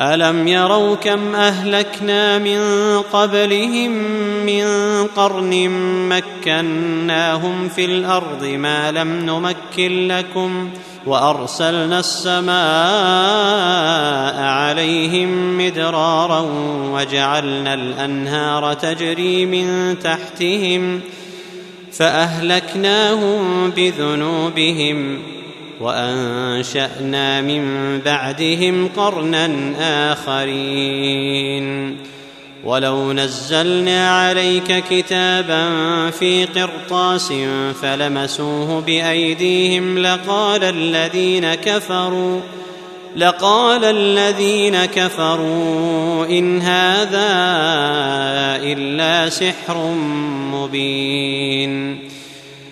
الم يروا كم اهلكنا من قبلهم من قرن مكناهم في الأرض ما لم نمكن لكم وارسلنا السماء عليهم مدرارا وجعلنا الانهار تجري من تحتهم فاهلكناهم بذنوبهم وأنشأنا من بعدهم قرنا آخرين. ولو نزلنا عليك كتابا في قرطاس فلمسوه بأيديهم لقال الذين كفروا لقال الذين كفروا إن هذا إلا سحر مبين.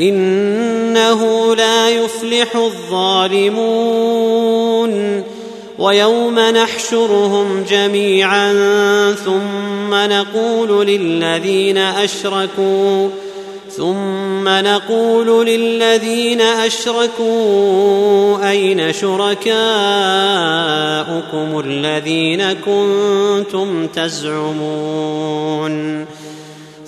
إنه لا يفلح الظالمون ويوم نحشرهم جميعا ثم نقول للذين أشركوا ثم نقول للذين أشركوا أين شركاؤكم الذين كنتم تزعمون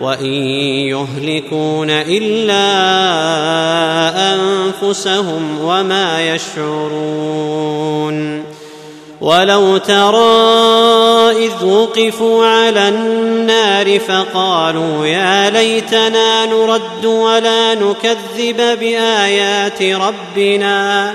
وإن يهلكون إلا أنفسهم وما يشعرون. ولو ترى إذ وقفوا على النار فقالوا يا ليتنا نرد ولا نكذب بآيات ربنا.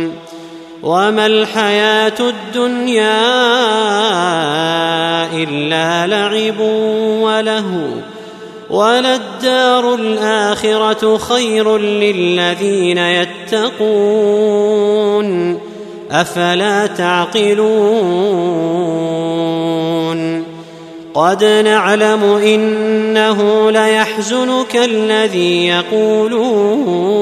وما الحياة الدنيا إلا لعب وله وللدار الآخرة خير للذين يتقون أفلا تعقلون قد نعلم إنه ليحزنك الذي يقولون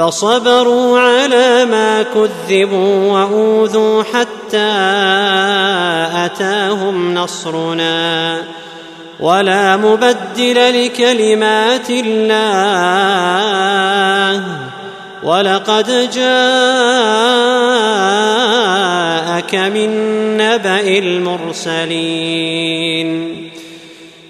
فصبروا على ما كذبوا وأوذوا حتى أتاهم نصرنا ولا مبدل لكلمات الله ولقد جاءك من نبأ المرسلين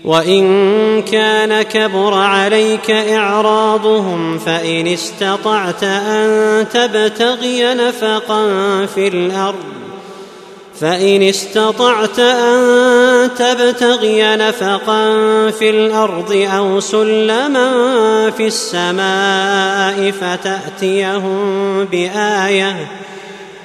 وإن كان كبر عليك إعراضهم فإن استطعت أن تبتغي نفقا في الأرض فإن استطعت أن تبتغي نفقا في الأرض أو سلما في السماء فتأتيهم بآية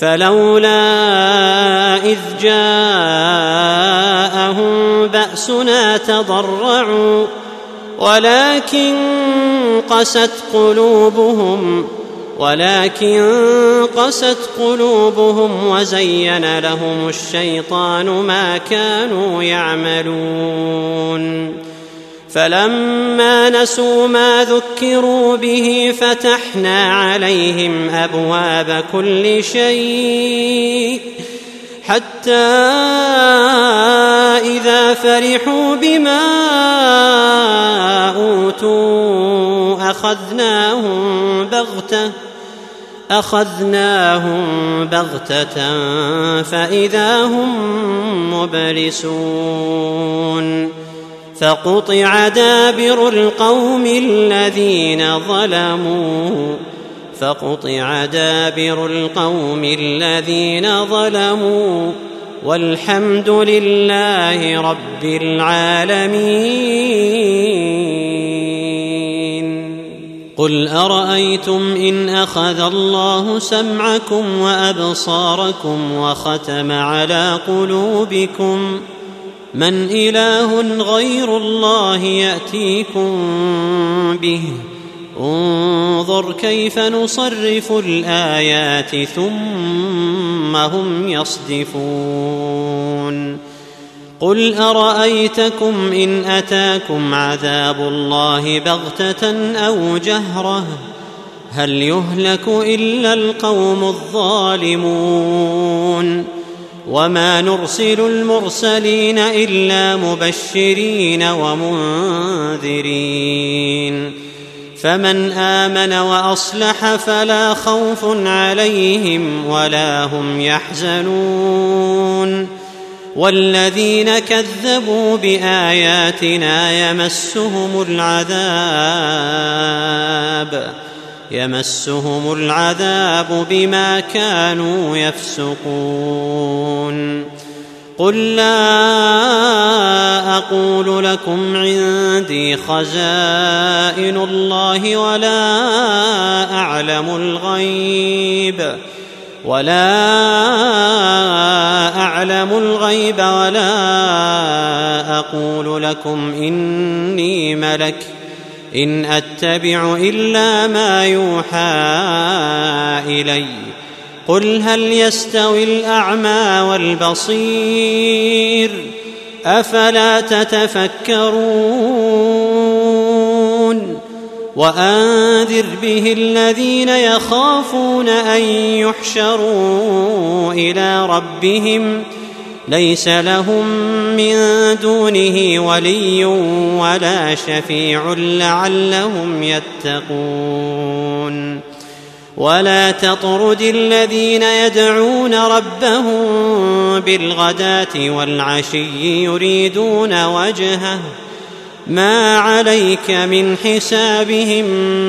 فلولا إذ جاءهم بأسنا تضرعوا ولكن قست قلوبهم ولكن قست قلوبهم وزين لهم الشيطان ما كانوا يعملون. فلما نسوا ما ذكروا به فتحنا عليهم أبواب كل شيء حتى إذا فرحوا بما أوتوا أخذناهم بغتة أخذناهم بغتة فإذا هم مبلسون فقطع دابر القوم الذين ظلموا فقطع دابر القوم الذين ظلموا والحمد لله رب العالمين. قل أرأيتم إن أخذ الله سمعكم وأبصاركم وختم على قلوبكم من إله غير الله يأتيكم به. انظر كيف نصرف الآيات ثم هم يصدفون. قل أرأيتكم إن أتاكم عذاب الله بغتة أو جهرة؟ هل يهلك إلا القوم الظالمون؟ وما نرسل المرسلين إلا مبشرين ومنذرين. فمن آمن وأصلح فلا خوف عليهم ولا هم يحزنون. والذين كذبوا بآياتنا يمسهم العذاب. يمسهم العذاب بما كانوا يفسقون. قل لا أقول لكم عندي خزائن الله ولا أعلم الغيب ولا أعلم الغيب ولا أقول لكم إني ملك إن أتبع إلا ما يوحى إلي. قل هل يستوي الأعمى والبصير؟ أفلا تتفكرون؟ وأنذر به الذين يخافون أن يحشروا إلى ربهم ليس لهم من دونه ولي ولا شفيع لعلهم يتقون. ولا تطرد الذين يدعون ربهم بالغداة والعشي يريدون وجهه. ما عليك من حسابهم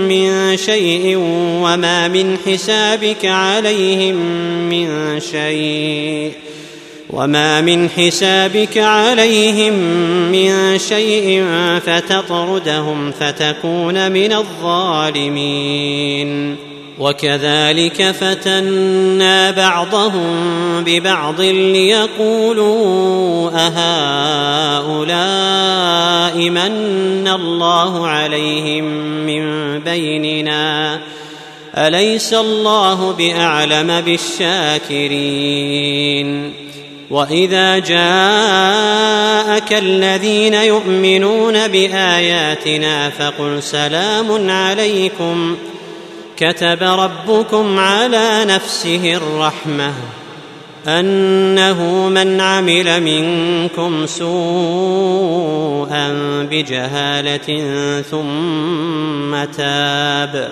من شيء وما من حسابك عليهم من شيء. وما من حسابك عليهم من شيء فتطردهم فتكون من الظالمين وكذلك فتنا بعضهم ببعض ليقولوا اهؤلاء من الله عليهم من بيننا اليس الله باعلم بالشاكرين واذا جاءك الذين يؤمنون باياتنا فقل سلام عليكم كتب ربكم على نفسه الرحمه انه من عمل منكم سوءا بجهاله ثم تاب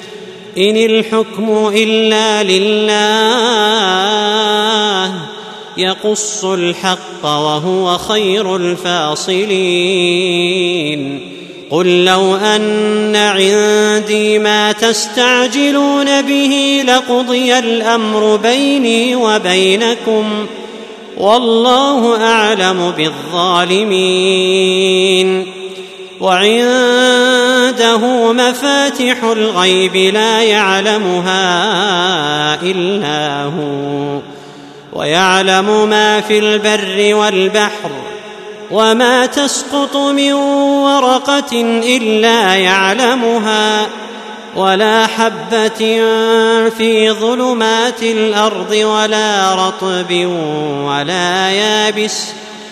إن الحكم إلا لله يقص الحق وهو خير الفاصلين. قل لو أن عندي ما تستعجلون به لقضي الأمر بيني وبينكم والله أعلم بالظالمين. وعنده مفاتح الغيب لا يعلمها إلا هو ويعلم ما في البر والبحر وما تسقط من ورقة إلا يعلمها ولا حبة في ظلمات الأرض ولا رطب ولا يابس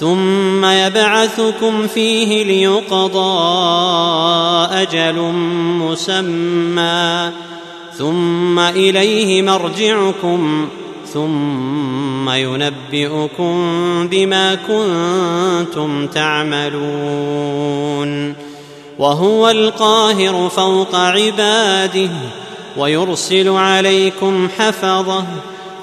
ثم يبعثكم فيه ليقضى أجل مسمى. ثم إليه مرجعكم ثم ينبئكم بما كنتم تعملون. وهو القاهر فوق عباده ويرسل عليكم حفظه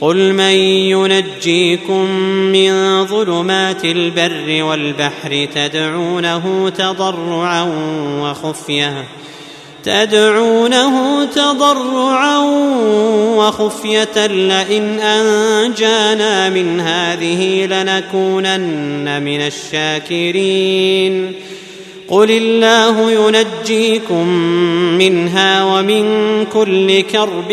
قل من ينجيكم من ظلمات البر والبحر تدعونه تضرعا وخفية تدعونه تضرعا وخفية لئن أنجانا من هذه لنكونن من الشاكرين. قل الله ينجيكم منها ومن كل كرب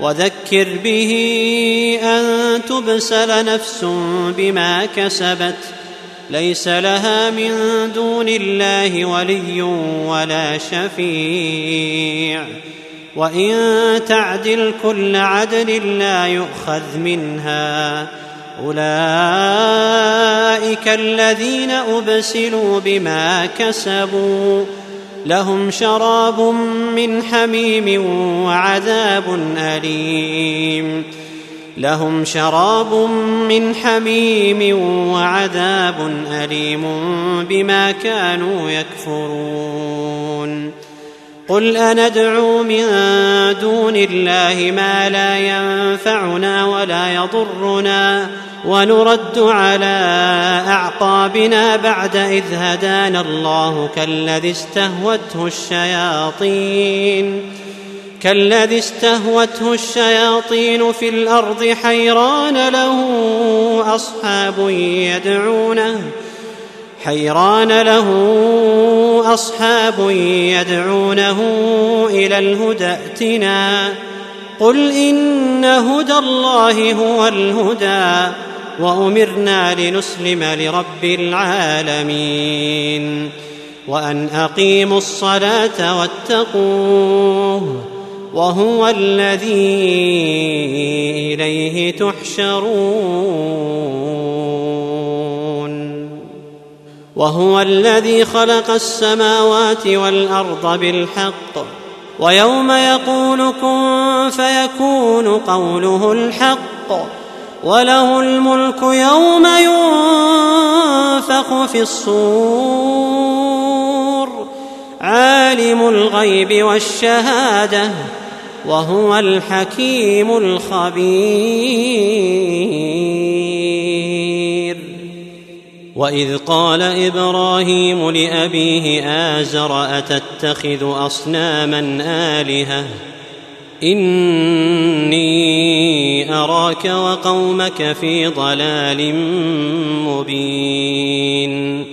وذكر به أن تبسل نفس بما كسبت. ليس لها من دون الله ولي ولا شفيع. وإن تعدل كل عدل لا يؤخذ منها. أولئك الذين أبسلوا بما كسبوا. لهم شراب من حميم وعذاب أليم. لهم شراب من حميم وعذاب أليم بما كانوا يكفرون. قل أندعو من دون الله ما لا ينفعنا ولا يضرنا. ونرد على أعقابنا بعد إذ هدانا الله كالذي استهوته الشياطين كالذي استهوته الشياطين في الأرض حيران له أصحاب يدعونه حيران له أصحاب يدعونه إلى الهدى ائتنا قل إن هدى الله هو الهدى وأمرنا لنسلم لرب العالمين وأن أقيموا الصلاة واتقوه وهو الذي إليه تحشرون وهو الذي خلق السماوات والأرض بالحق ويوم يقول كن فيكون قوله الحق وله الملك يوم ينفخ في الصور عالم الغيب والشهادة وهو الحكيم الخبير. وإذ قال إبراهيم لأبيه آزر أتتخذ أصناما آلهة؟ إني أراك وقومك في ضلال مبين.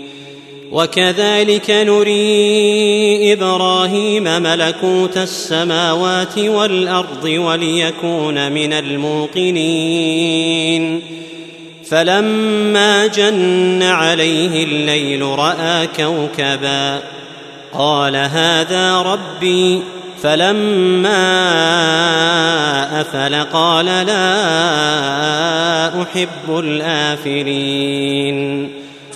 وكذلك نري إبراهيم ملكوت السماوات والأرض وليكون من الموقنين. فلما جن عليه الليل رأى كوكبا قال هذا ربي فلما أفل قال لا أحب الآفلين.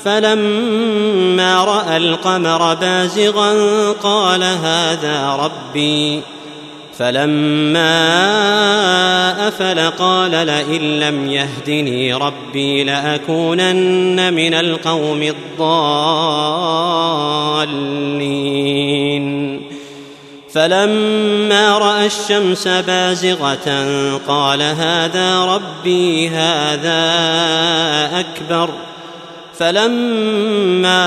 فلما رأى القمر بازغا قال هذا ربي. فلما أفل قال لئن لم يهدني ربي لأكونن من القوم الضالين. فلما رأى الشمس بازغة قال هذا ربي هذا أكبر. فلما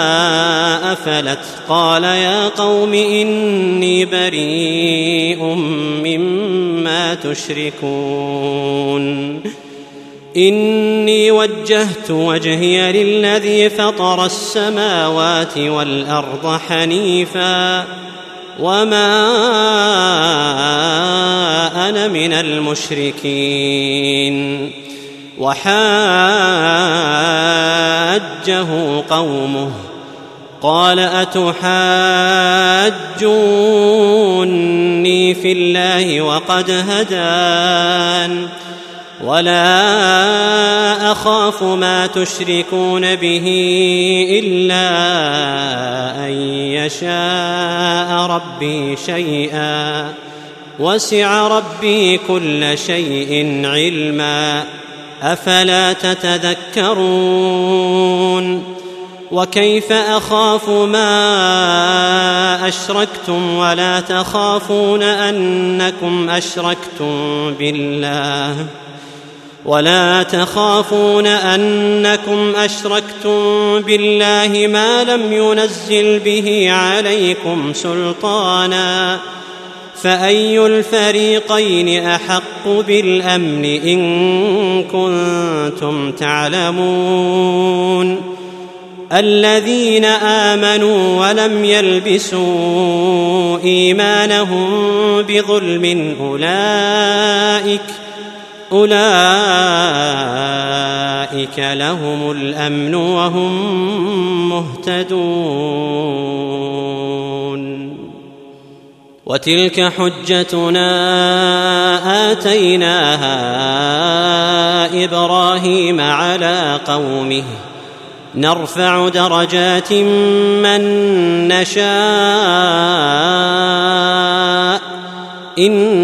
أفلت قال يا قوم إني بريء مما تشركون. إني وجهت وجهي للذي فطر السماوات والأرض حنيفا. وما أنا من المشركين وحاجه قومه قال اتحاجوني في الله وقد هدان ولا اخاف ما تشركون به الا ان يشاء ربي شيئا وسع ربي كل شيء علما افلا تتذكرون وكيف اخاف ما اشركتم ولا تخافون انكم اشركتم بالله ولا تخافون أنكم أشركتم بالله ما لم ينزل به عليكم سلطانا فأي الفريقين أحق بالأمن إن كنتم تعلمون الذين آمنوا ولم يلبسوا إيمانهم بظلم أولئك أولئك لهم الأمن وهم مهتدون. وتلك حجتنا آتيناها إبراهيم على قومه. نرفع درجات من نشاء. إن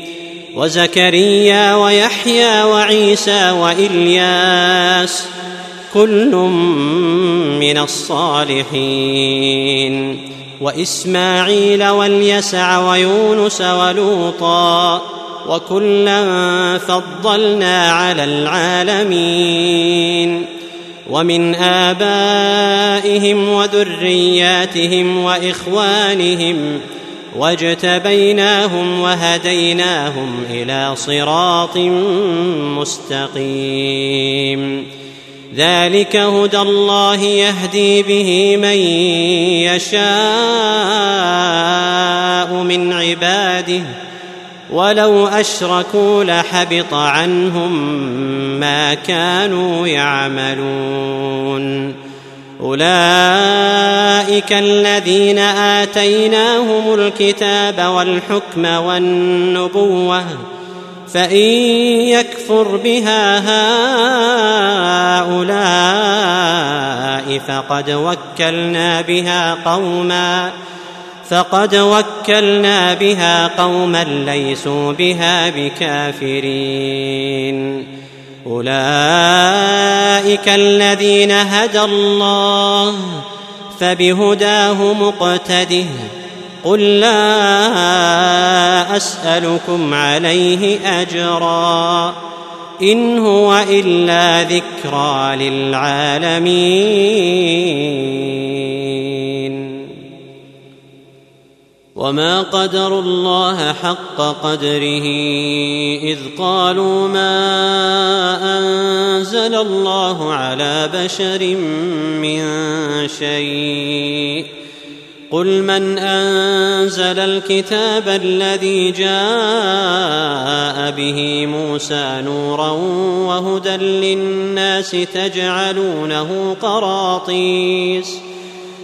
وزكريا ويحيى وعيسى وإلياس كل من الصالحين وإسماعيل واليسع ويونس ولوطا وكلا فضلنا على العالمين ومن آبائهم وذرياتهم وإخوانهم واجتبيناهم وهديناهم إلى صراط مستقيم. ذلك هدى الله يهدي به من يشاء من عباده ولو أشركوا لحبط عنهم ما كانوا يعملون. أولئك الذين آتيناهم الكتاب والحكم والنبوة فإن يكفر بها هؤلاء فقد وكلنا بها قوما فقد وكلنا بها قوما ليسوا بها بكافرين. أولئك الذين هدى الله فبهداه مقتده قل لا أسألكم عليه أجرا إن هو إلا ذكرى للعالمين وما قدروا الله حق قدره اذ قالوا ما انزل الله على بشر من شيء قل من انزل الكتاب الذي جاء به موسى نورا وهدى للناس تجعلونه قراطيس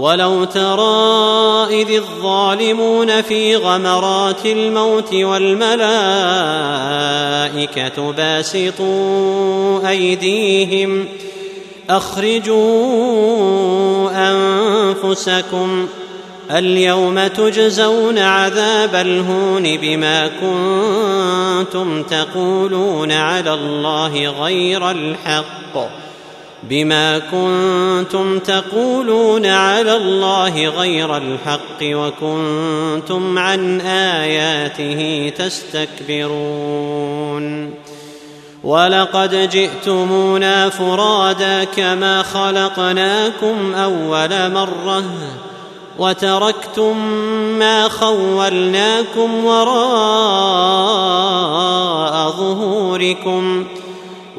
ولو ترى إذ الظالمون في غمرات الموت والملائكة باسطوا أيديهم أخرجوا أنفسكم اليوم تجزون عذاب الهون بما كنتم تقولون على الله غير الحق بما كنتم تقولون على الله غير الحق وكنتم عن آياته تستكبرون. ولقد جئتمونا فرادا كما خلقناكم اول مره وتركتم ما خولناكم وراء ظهوركم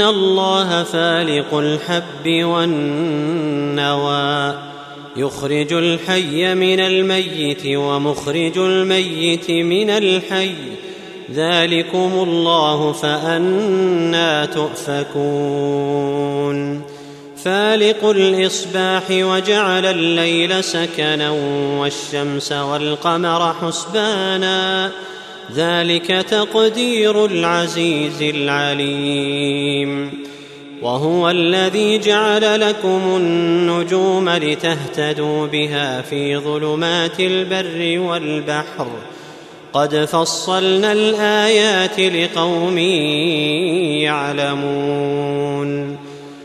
ان الله فالق الحب والنوى يخرج الحي من الميت ومخرج الميت من الحي ذلكم الله فأنا تؤفكون فالق الإصباح وجعل الليل سكنا والشمس والقمر حسبانا ذلك تقدير العزيز العليم. وهو الذي جعل لكم النجوم لتهتدوا بها في ظلمات البر والبحر. قد فصلنا الآيات لقوم يعلمون.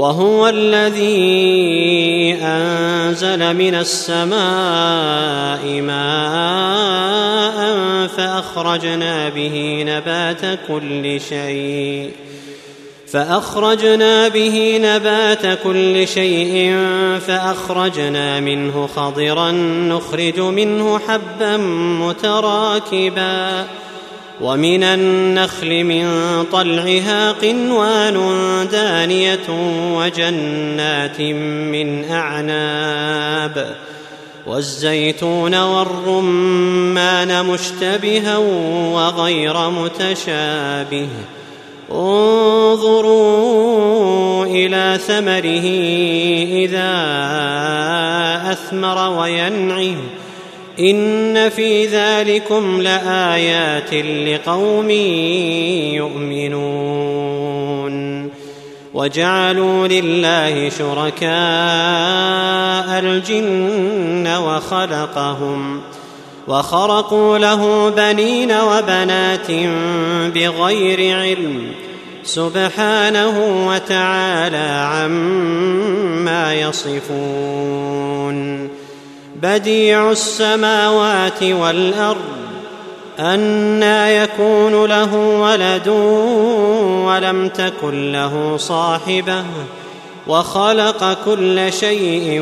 وهو الذي أنزل من السماء ماء فأخرجنا به نبات كل شيء فأخرجنا به نبات كل شيء فأخرجنا منه خضرا نخرج منه حبا متراكبا ومن النخل من طلعها قنوان دانية وجنات من أعناب والزيتون والرمان مشتبها وغير متشابه انظروا إلى ثمره إذا أثمر وينعه ان في ذلكم لايات لقوم يؤمنون وجعلوا لله شركاء الجن وخلقهم وخرقوا له بنين وبنات بغير علم سبحانه وتعالى عما يصفون بديع السماوات والأرض انى يكون له ولد ولم تكن له صاحبة وخلق كل شيء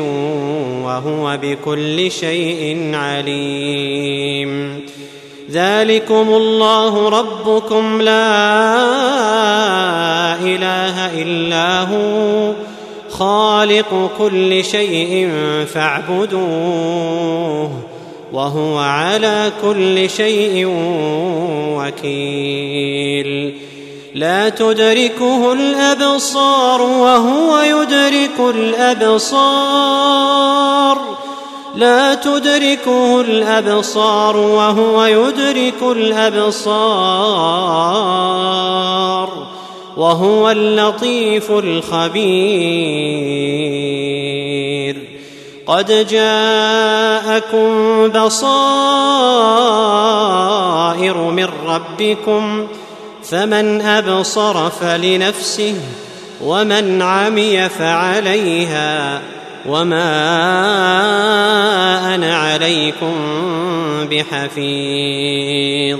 وهو بكل شيء عليم. ذلكم الله ربكم لا إله إلا هو خالق كل شيء فاعبدوه وهو على كل شيء وكيل. لا تدركه الأبصار وهو يدرك الأبصار. لا تدركه الأبصار وهو يدرك الأبصار. وهو اللطيف الخبير. قد جاءكم بصائر من ربكم فمن أبصر فلنفسه ومن عمي فعليها وما أنا عليكم بحفيظ.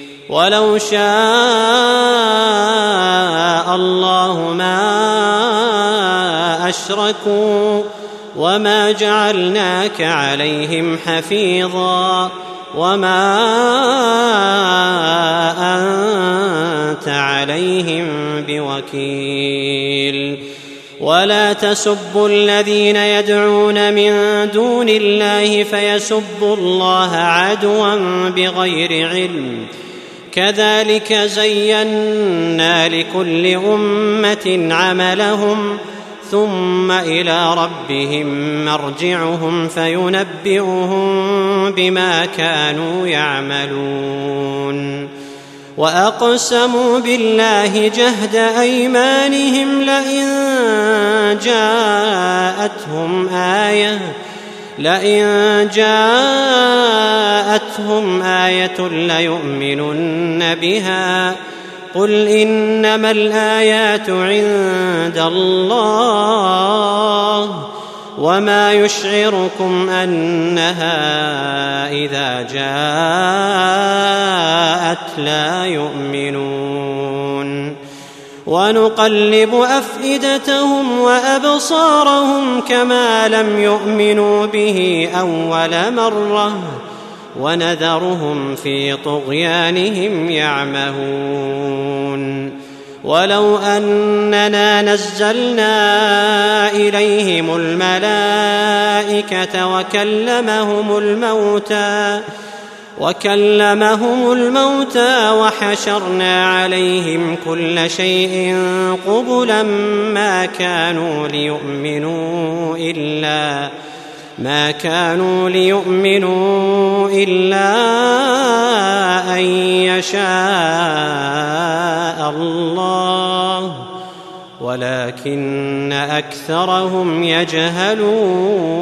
ولو شاء الله ما أشركوا وما جعلناك عليهم حفيظا وما أنت عليهم بوكيل. ولا تسبوا الذين يدعون من دون الله فيسبوا الله عدوا بغير علم. كذلك زينا لكل أمة عملهم ثم إلى ربهم مرجعهم فينبئهم بما كانوا يعملون. وأقسموا بالله جهد أيمانهم لئن جاءتهم آية لئن جاءتهم آية ليؤمنن بها. قل إنما الآيات عند الله وما يشعركم أنها إذا جاءت لا يؤمنون. ونقلب أفئدتهم وأبصارهم كما لم يؤمنوا به أول مرة ونذرهم في طغيانهم يعمهون ولو أننا نزلنا إليهم الملائكة وكلمهم الموتى وكلمهم الموتى وحشرنا عليهم كل شيء قبلا ما كانوا ليؤمنوا إلا ما كانوا ليؤمنوا إلا أن يشاء الله ولكن أكثرهم يجهلون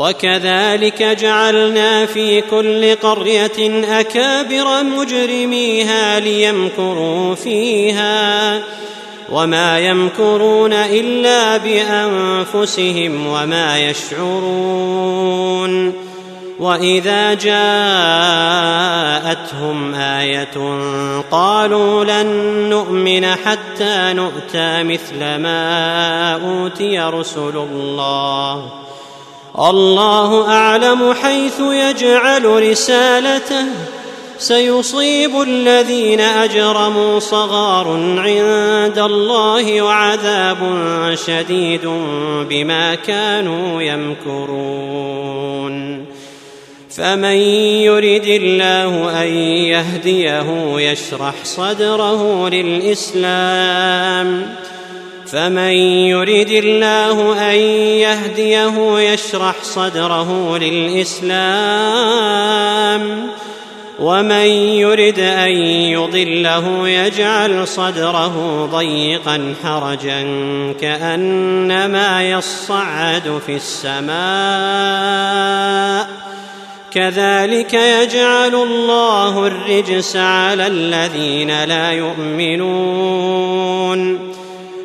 وكذلك جعلنا في كل قرية أكابر مجرميها ليمكروا فيها وما يمكرون إلا بأنفسهم وما يشعرون وإذا جاءتهم آية قالوا لن نؤمن حتى نؤتى مثل ما أوتي رسل الله الله أعلم حيث يجعل رسالته. سيصيب الذين أجرموا صغار عند الله وعذاب شديد بما كانوا يمكرون. فمن يرد الله أن يهديه يشرح صدره للإسلام. فمن يرد الله أن يهديه يشرح صدره للإسلام ومن يرد أن يضله يجعل صدره ضيقا حرجا كأنما يصعد في السماء كذلك يجعل الله الرجس على الذين لا يؤمنون.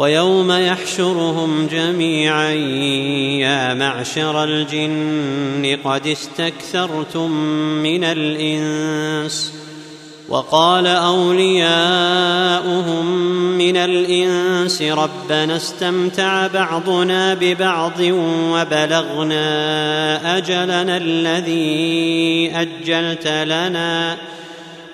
ويوم يحشرهم جميعا يا معشر الجن قد استكثرتم من الإنس وقال أولياؤهم من الإنس ربنا استمتع بعضنا ببعض وبلغنا أجلنا الذي أجلت لنا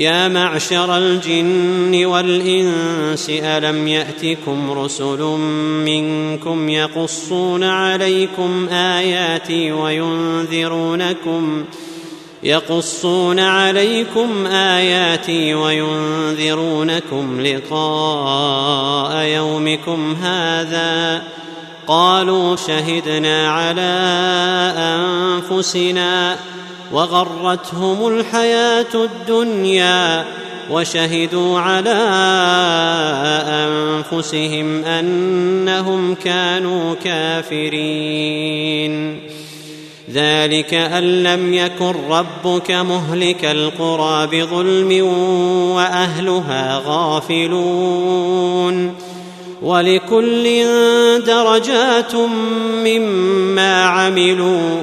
يا معشر الجن والإنس ألم يأتكم رسل منكم يقصون عليكم آياتي وينذرونكم يقصون عليكم آياتي وينذرونكم لقاء يومكم هذا؟ قالوا شهدنا على أنفسنا وغرتهم الحياة الدنيا وشهدوا على أنفسهم أنهم كانوا كافرين. ذلك أن لم يكن ربك مهلك القرى بظلم وأهلها غافلون. ولكل درجات مما عملوا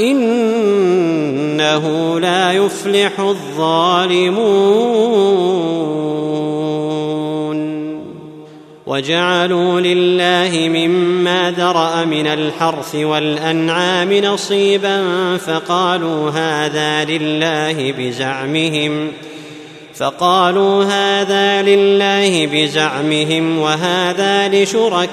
إنه لا يفلح الظالمون. وجعلوا لله مما ذرأ من الحرث والأنعام نصيبا فقالوا هذا لله بزعمهم فقالوا هذا لله بزعمهم وهذا لشركائنا.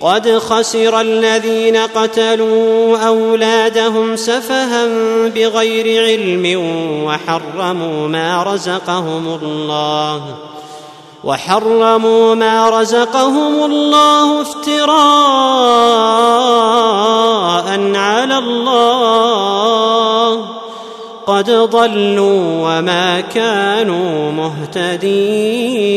قد خسر الذين قتلوا أولادهم سفها بغير علم وحرموا ما رزقهم الله وحرموا ما رزقهم الله افتراء على الله قد ضلوا وما كانوا مهتدين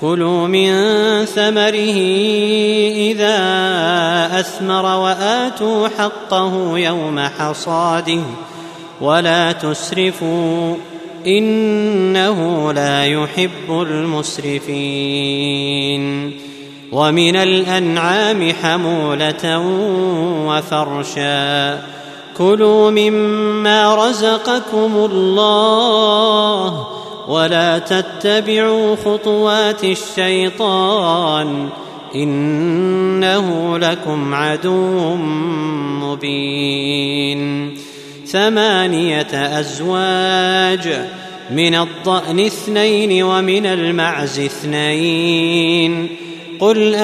كلوا من ثمره إذا أثمر وآتوا حقه يوم حصاده ولا تسرفوا إنه لا يحب المسرفين ومن الأنعام حمولة وفرشا كلوا مما رزقكم الله ولا تتبعوا خطوات الشيطان إنه لكم عدو مبين. ثمانية أزواج من الضأن اثنين ومن المعز اثنين. قل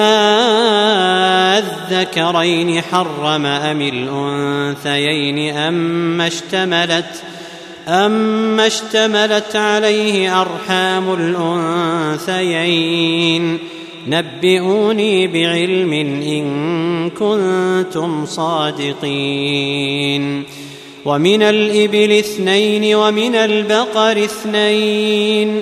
آذكرين حرم أم الأنثيين اما اشتملت أما اشتملت عليه أرحام الأنثيين نبئوني بعلم إن كنتم صادقين ومن الإبل اثنين ومن البقر اثنين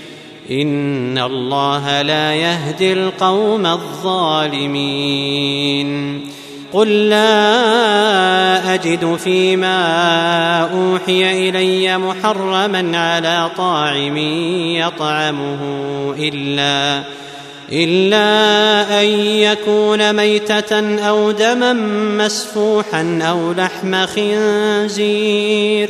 ان الله لا يهدي القوم الظالمين قل لا اجد فيما اوحي الي محرما على طاعم يطعمه الا الا ان يكون ميته أو دما مسفوحا أو لحم خنزير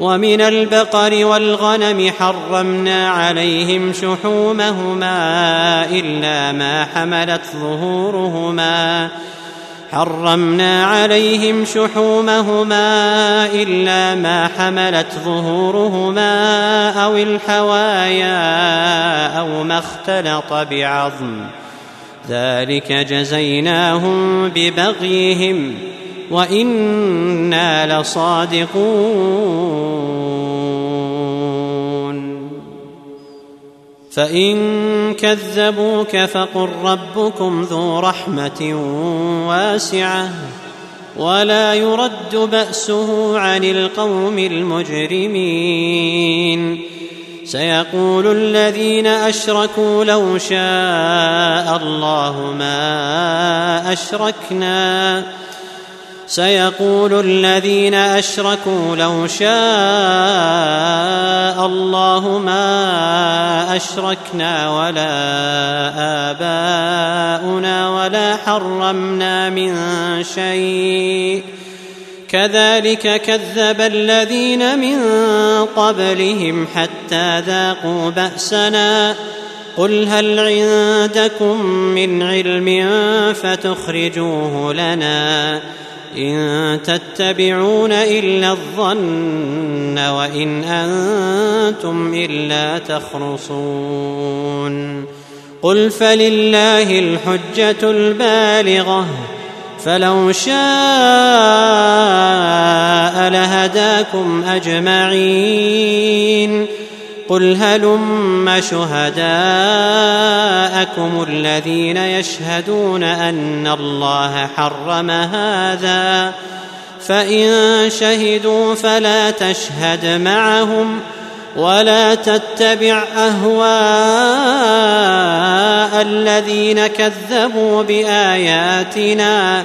ومن البقر والغنم حرمنا عليهم شحومهما إلا ما حملت ظهورهما. حرمنا عليهم شحومهما إلا ما حملت ظهورهما أو الحوايا أو ما اختلط بعظم. ذلك جزيناهم ببغيهم. وإنا لصادقون. فإن كذبوك فقل ربكم ذو رحمة واسعة ولا يرد بأسه عن القوم المجرمين. سيقول الذين أشركوا لو شاء الله ما أشركنا سيقول الذين أشركوا لو شاء الله ما أشركنا ولا آباؤنا ولا حرمنا من شيء. كذلك كذب الذين من قبلهم حتى ذاقوا بأسنا. قل هل عندكم من علم فتخرجوه لنا. إن تتبعون إلا الظن وإن أنتم إلا تخرصون. قل فلله الحجة البالغة فلو شاء لهداكم أجمعين. قل هلم شهداءكم الذين يشهدون أن الله حرم هذا فإن شهدوا فلا تشهد معهم ولا تتبع أهواء الذين كذبوا بآياتنا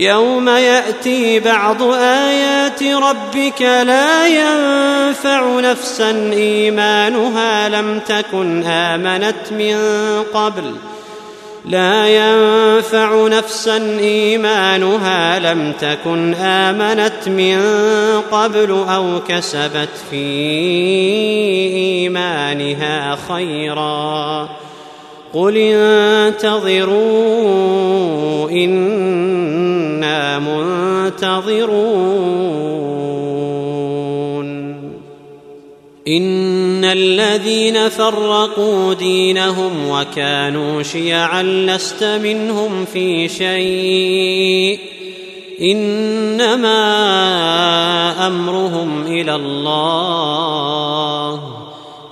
يوم يأتي بعض آيات ربك لا ينفع نفسا إيمانها لم تكن آمنت من قبل. لا ينفع نفسا إيمانها لم تكن آمنت من قبل أو كسبت في إيمانها خيرا. قل انتظروا أنا منتظرون ان الذين فرقوا دينهم وكانوا شيعا لست منهم في شيء انما امرهم إلى الله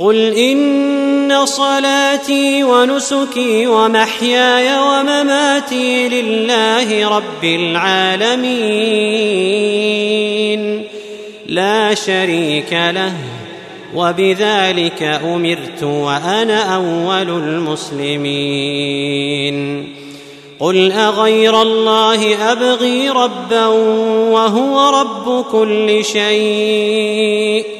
قل إن صلاتي ونسكي ومحياي ومماتي لله رب العالمين. لا شريك له وبذلك أمرت وأنا أول المسلمين. قل أغير الله أبغي ربا وهو رب كل شيء.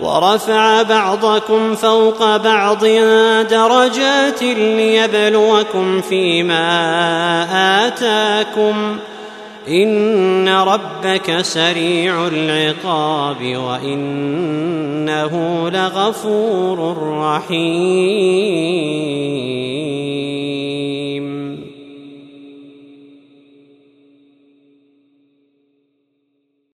ورفع بعضكم فوق بعض درجات ليبلوكم فيما آتاكم. إن ربك سريع العقاب وإنه لغفور رحيم.